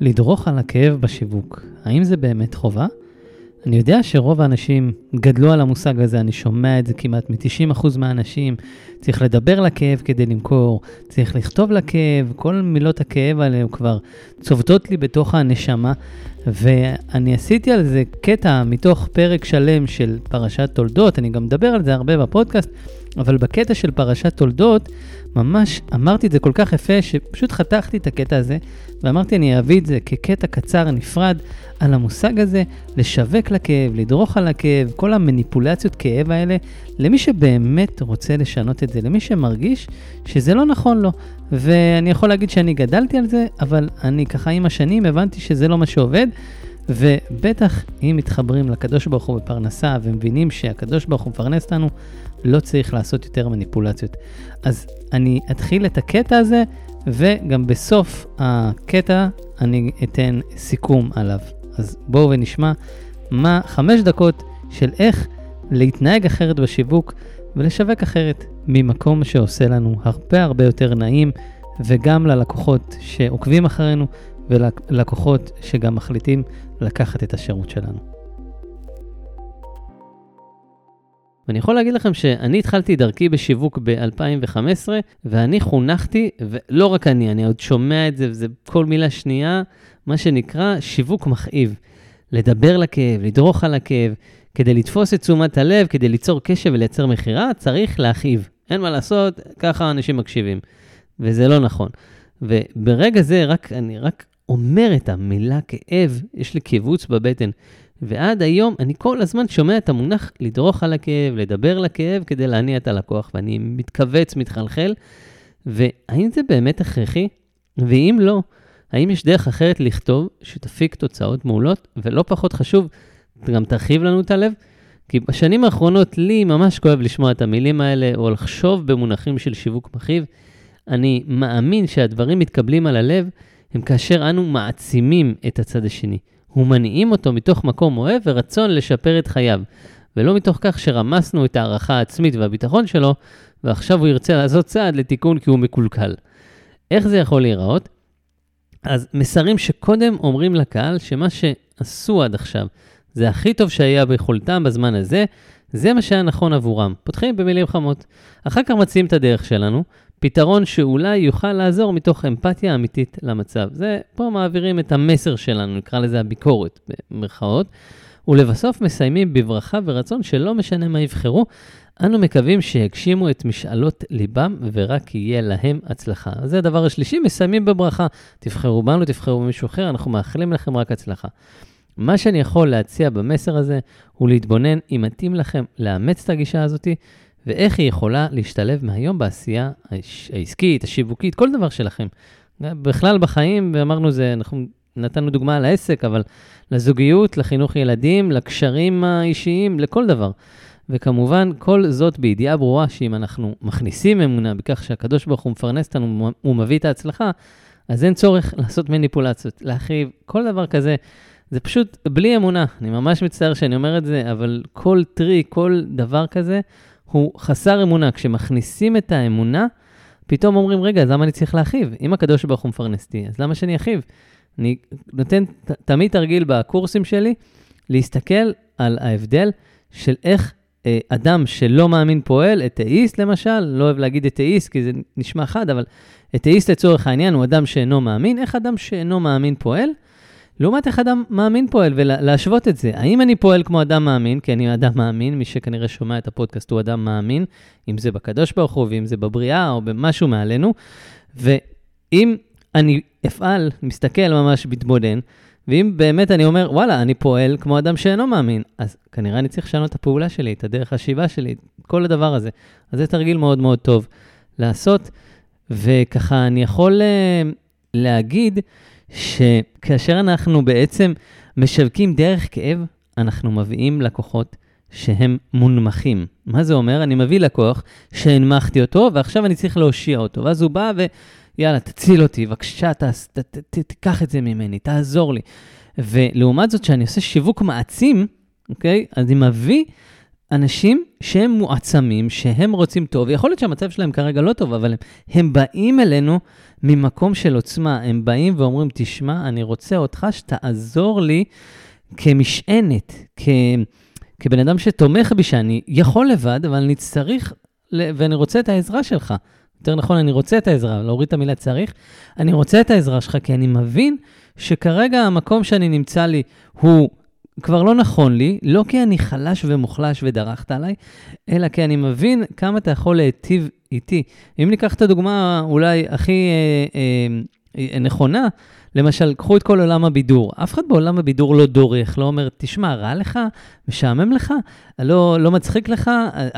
לדרוך על הכאב בשיווק, האם זה באמת חובה? אני יודע שרוב האנשים גדלו על המושג הזה, אני שומע את זה כמעט מ-90% מהאנשים. צריך לדבר לכאב כדי למכור, צריך לכתוב לכאב, כל מילות הכאב האלה כבר צובטות לי בתוך הנשמה. ואני עשיתי על זה קטע מתוך פרק שלם של פרשת תולדות, אני גם מדבר על זה הרבה בפודקאסט, אבל בקטע של פרשת תולדות, ממש אמרתי את זה כל כך יפה, שפשוט חתכתי את הקטע הזה, ואמרתי אני אביא את זה כקטע קצר נפרד על המושג הזה, לשווק לכאב, לדרוך על הכאב, כל המניפולציות כאב האלה, למי שבאמת רוצה לשנות את זה, למי שמרגיש שזה לא נכון לו. ואני יכול להגיד שאני גדלתי על זה, אבל אני ככה עם השנים הבנתי שזה לא מה שעובד. ובטח אם מתחברים לקדוש ברוך הוא בפרנסה ומבינים שהקדוש ברוך הוא מפרנס אותנו, לא צריך לעשות יותר מניפולציות. אז אני אתחיל את הקטע הזה, וגם בסוף הקטע אני אתן סיכום עליו. אז בואו ונשמע מה חמש דקות של איך להתנהג אחרת בשיווק ולשווק אחרת ממקום שעושה לנו הרבה הרבה יותר נעים, וגם ללקוחות שעוקבים אחרינו וללקוחות שגם מחליטים לקחת את השירות שלנו. ואני יכול להגיד לכם שאני התחלתי דרכי בשיווק ב-2015, ואני חונכתי, ולא רק אני, אני עוד שומע את זה, וזה כל מילה שנייה, מה שנקרא שיווק מכאיב. לדבר לכאב, לדרוך על הכאב, כדי לתפוס את תשומת הלב, כדי ליצור קשב ולייצר מכירה, צריך להכאיב. אין מה לעשות, ככה אנשים מקשיבים. וזה לא נכון. וברגע זה, רק, אני רק אומר את המילה כאב, יש לי קיבוץ בבטן. ועד היום אני כל הזמן שומע את המונח לדרוך על הכאב, לדבר לכאב כדי להניע את הלקוח, ואני מתכווץ, מתחלחל. והאם זה באמת הכרחי? ואם לא, האם יש דרך אחרת לכתוב שתפיק תוצאות מעולות? ולא פחות חשוב, גם תרחיב לנו את הלב. כי בשנים האחרונות לי ממש כואב לשמוע את המילים האלה, או לחשוב במונחים של שיווק מכאיב. אני מאמין שהדברים מתקבלים על הלב, הם כאשר אנו מעצימים את הצד השני. ומניעים אותו מתוך מקום אוהב ורצון לשפר את חייו, ולא מתוך כך שרמסנו את ההערכה העצמית והביטחון שלו, ועכשיו הוא ירצה לעשות צעד לתיקון כי הוא מקולקל. איך זה יכול להיראות? אז מסרים שקודם אומרים לקהל שמה שעשו עד עכשיו זה הכי טוב שהיה ביכולתם בזמן הזה, זה מה שהיה נכון עבורם. פותחים במילים חמות. אחר כך מציעים את הדרך שלנו, פתרון שאולי יוכל לעזור מתוך אמפתיה אמיתית למצב. זה, פה מעבירים את המסר שלנו, נקרא לזה הביקורת, במרכאות. ולבסוף מסיימים בברכה ורצון שלא משנה מה יבחרו, אנו מקווים שיגשימו את משאלות ליבם ורק יהיה להם הצלחה. זה הדבר השלישי, מסיימים בברכה. תבחרו בנו, תבחרו במישהו אחר, אנחנו מאחלים לכם רק הצלחה. מה שאני יכול להציע במסר הזה הוא להתבונן אם מתאים לכם לאמץ את הגישה הזאתי ואיך היא יכולה להשתלב מהיום בעשייה העסקית, השיווקית, כל דבר שלכם. בכלל בחיים, ואמרנו זה, אנחנו נתנו דוגמה על העסק, אבל לזוגיות, לחינוך ילדים, לקשרים האישיים, לכל דבר. וכמובן, כל זאת בידיעה ברורה שאם אנחנו מכניסים אמונה בכך שהקדוש ברוך הוא מפרנס אותנו, הוא מביא את ההצלחה, אז אין צורך לעשות מניפולציות, להחריב, כל דבר כזה. זה פשוט בלי אמונה. אני ממש מצטער שאני אומר את זה, אבל כל טריק, כל דבר כזה, הוא חסר אמונה. כשמכניסים את האמונה, פתאום אומרים, רגע, אז למה אני צריך להכאיב? אם הקדוש ברוך הוא מפרנס אותי, אז למה שאני אכאיב? אני נותן ת, תמיד תרגיל בקורסים שלי, להסתכל על ההבדל של איך אה, אדם שלא מאמין פועל, אתאיסט למשל, לא אוהב להגיד אתאיסט כי זה נשמע חד, אבל אתאיסט לצורך העניין הוא אדם שאינו מאמין, איך אדם שאינו מאמין פועל? לעומת איך אדם מאמין פועל, ולהשוות את זה. האם אני פועל כמו אדם מאמין, כי אני אדם מאמין, מי שכנראה שומע את הפודקאסט הוא אדם מאמין, אם זה בקדוש ברוך הוא, ואם זה בבריאה, או במשהו מעלינו, ואם אני אפעל, מסתכל ממש, מתבונן, ואם באמת אני אומר, וואלה, אני פועל כמו אדם שאינו מאמין, אז כנראה אני צריך לשנות את הפעולה שלי, את הדרך השיבה שלי, כל הדבר הזה. אז זה תרגיל מאוד מאוד טוב לעשות, וככה אני יכול uh, להגיד, שכאשר אנחנו בעצם משווקים דרך כאב, אנחנו מביאים לקוחות שהם מונמכים. מה זה אומר? אני מביא לקוח שהנמכתי אותו, ועכשיו אני צריך להושיע אותו. ואז הוא בא ו... יאללה, תציל אותי, בבקשה, ת, ת, ת, ת, תיקח את זה ממני, תעזור לי. ולעומת זאת, כשאני עושה שיווק מעצים, אוקיי? אז אני מביא אנשים שהם מועצמים, שהם רוצים טוב, יכול להיות שהמצב שלהם כרגע לא טוב, אבל הם, הם באים אלינו ממקום של עוצמה. הם באים ואומרים, תשמע, אני רוצה אותך שתעזור לי כמשענת, כ... כבן אדם שתומך בי, שאני יכול לבד, אבל אני צריך, ואני רוצה את העזרה שלך. יותר נכון, אני רוצה את העזרה, להוריד את המילה צריך. אני רוצה את העזרה שלך, כי אני מבין שכרגע המקום שאני נמצא לי הוא כבר לא נכון לי, לא כי אני חלש ומוחלש ודרכת עליי, אלא כי אני מבין כמה אתה יכול להיטיב איתי. אם ניקח את הדוגמה אולי הכי אה, אה, אה, נכונה, למשל, קחו את כל עולם הבידור. אף אחד בעולם הבידור לא דורך, לא אומר, תשמע, רע לך? משעמם לך? לא, לא מצחיק לך?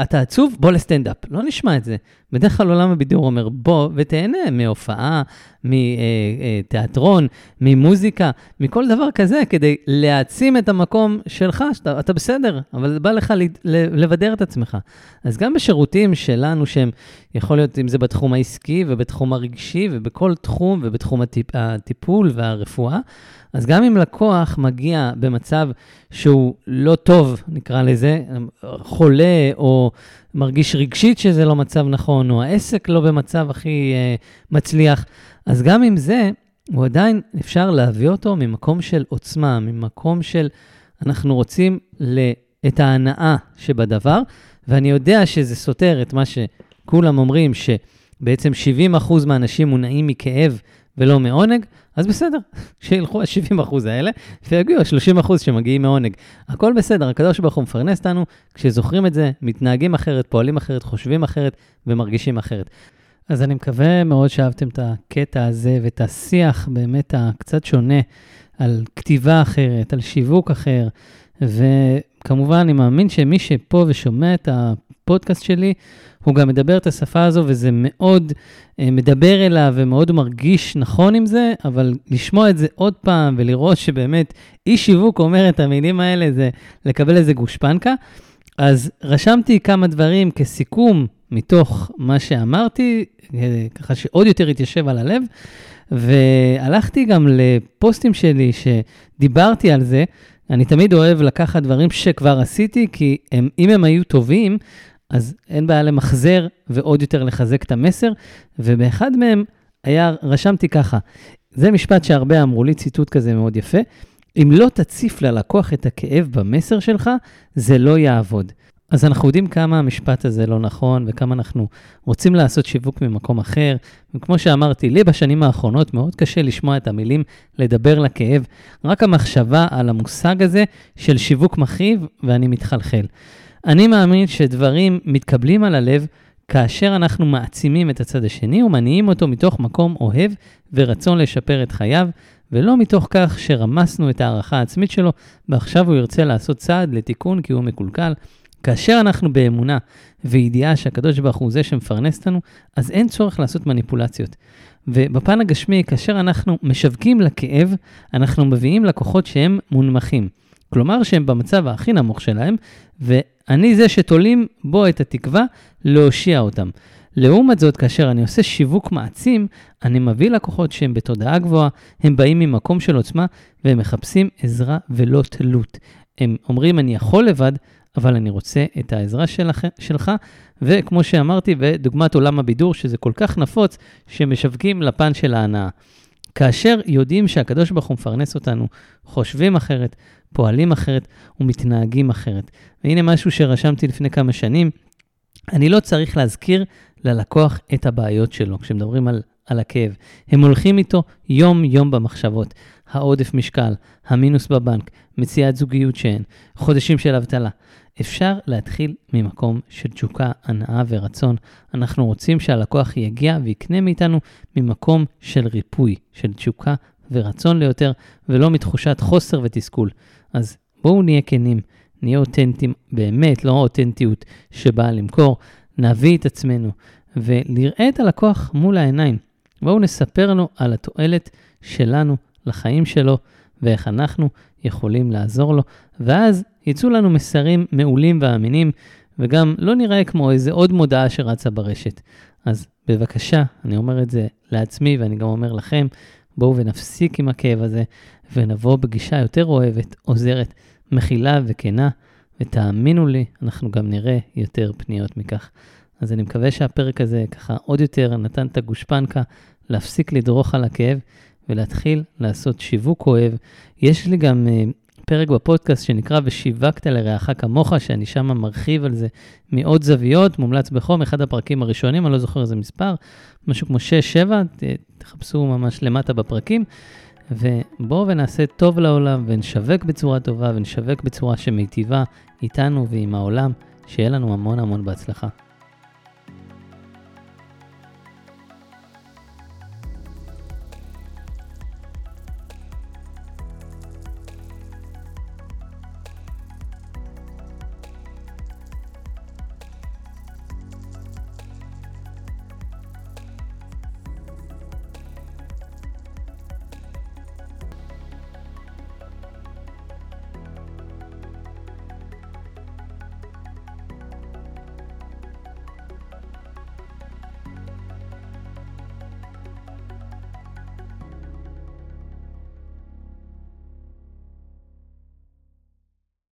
אתה עצוב? בוא לסטנדאפ. לא נשמע את זה. בדרך כלל עולם הבידור אומר, בוא ותהנה מהופעה, מתיאטרון, ממוזיקה, מכל דבר כזה, כדי להעצים את המקום שלך, שאתה בסדר, אבל בא לך לבדר את עצמך. אז גם בשירותים שלנו, שהם, יכול להיות אם זה בתחום העסקי ובתחום הרגשי ובכל תחום ובתחום הטיפ, הטיפול והרפואה, אז גם אם לקוח מגיע במצב שהוא לא טוב, נקרא לזה, חולה או מרגיש רגשית שזה לא מצב נכון, או העסק לא במצב הכי uh, מצליח, אז גם עם זה, הוא עדיין אפשר להביא אותו ממקום של עוצמה, ממקום של אנחנו רוצים את ההנאה שבדבר, ואני יודע שזה סותר את מה שכולם אומרים, שבעצם 70% מהאנשים מונעים מכאב ולא מעונג, אז בסדר, שילכו ה-70% האלה, ויגיעו ה-30% שמגיעים מעונג. הכל בסדר, הקדוש ברוך הוא מפרנס אותנו, כשזוכרים את זה, מתנהגים אחרת, פועלים אחרת, חושבים אחרת ומרגישים אחרת. אז אני מקווה מאוד שאהבתם את הקטע הזה ואת השיח באמת הקצת שונה על כתיבה אחרת, על שיווק אחר, וכמובן, אני מאמין שמי שפה ושומע את הפודקאסט שלי, הוא גם מדבר את השפה הזו, וזה מאוד uh, מדבר אליו ומאוד מרגיש נכון עם זה, אבל לשמוע את זה עוד פעם ולראות שבאמת איש שיווק אומר את המילים האלה, זה לקבל איזה גושפנקה. אז רשמתי כמה דברים כסיכום מתוך מה שאמרתי, אה, ככה שעוד יותר התיישב על הלב, והלכתי גם לפוסטים שלי שדיברתי על זה. אני תמיד אוהב לקחת דברים שכבר עשיתי, כי הם, אם הם היו טובים, אז אין בעיה למחזר ועוד יותר לחזק את המסר, ובאחד מהם היה, רשמתי ככה, זה משפט שהרבה אמרו לי, ציטוט כזה מאוד יפה, אם לא תציף ללקוח את הכאב במסר שלך, זה לא יעבוד. אז אנחנו יודעים כמה המשפט הזה לא נכון וכמה אנחנו רוצים לעשות שיווק ממקום אחר. וכמו שאמרתי, לי בשנים האחרונות מאוד קשה לשמוע את המילים לדבר לכאב. רק המחשבה על המושג הזה של שיווק מכאיב ואני מתחלחל. אני מאמין שדברים מתקבלים על הלב כאשר אנחנו מעצימים את הצד השני ומניעים אותו מתוך מקום אוהב ורצון לשפר את חייו, ולא מתוך כך שרמסנו את ההערכה העצמית שלו, ועכשיו הוא ירצה לעשות צעד לתיקון כי הוא מקולקל. כאשר אנחנו באמונה וידיעה שהקדוש ברוך הוא זה שמפרנס אותנו, אז אין צורך לעשות מניפולציות. ובפן הגשמי, כאשר אנחנו משווקים לכאב, אנחנו מביאים לקוחות שהם מונמכים. כלומר שהם במצב הכי נמוך שלהם, ואני זה שתולים בו את התקווה להושיע אותם. לעומת זאת, כאשר אני עושה שיווק מעצים, אני מביא לקוחות שהם בתודעה גבוהה, הם באים ממקום של עוצמה, והם מחפשים עזרה ולא תלות. הם אומרים, אני יכול לבד, אבל אני רוצה את העזרה שלך, שלך, וכמו שאמרתי, ודוגמת עולם הבידור, שזה כל כך נפוץ, שמשווקים לפן של ההנאה. כאשר יודעים שהקדוש ברוך הוא מפרנס אותנו, חושבים אחרת, פועלים אחרת ומתנהגים אחרת. והנה משהו שרשמתי לפני כמה שנים, אני לא צריך להזכיר ללקוח את הבעיות שלו כשמדברים על, על הכאב. הם הולכים איתו יום-יום במחשבות. העודף משקל, המינוס בבנק, מציאת זוגיות שאין, חודשים של אבטלה. אפשר להתחיל ממקום של תשוקה, הנאה ורצון. אנחנו רוצים שהלקוח יגיע ויקנה מאיתנו ממקום של ריפוי, של תשוקה ורצון ליותר, ולא מתחושת חוסר ותסכול. אז בואו נהיה כנים, נהיה אותנטיים, באמת, לא אותנטיות שבאה למכור, נביא את עצמנו ונראה את הלקוח מול העיניים. בואו נספר לו על התועלת שלנו לחיים שלו ואיך אנחנו יכולים לעזור לו, ואז יצאו לנו מסרים מעולים ואמינים, וגם לא נראה כמו איזה עוד מודעה שרצה ברשת. אז בבקשה, אני אומר את זה לעצמי ואני גם אומר לכם, בואו ונפסיק עם הכאב הזה, ונבוא בגישה יותר אוהבת, עוזרת, מכילה וכנה, ותאמינו לי, אנחנו גם נראה יותר פניות מכך. אז אני מקווה שהפרק הזה ככה עוד יותר נתן את הגושפנקה להפסיק לדרוך על הכאב ולהתחיל לעשות שיווק אוהב. יש לי גם uh, פרק בפודקאסט שנקרא ושיווקת לרעך כמוך, שאני שם מרחיב על זה מעוד זוויות, מומלץ בחום, אחד הפרקים הראשונים, אני לא זוכר איזה מספר, משהו כמו 6-7, תחפשו ממש למטה בפרקים. ובואו ונעשה טוב לעולם ונשווק בצורה טובה ונשווק בצורה שמיטיבה איתנו ועם העולם. שיהיה לנו המון המון בהצלחה.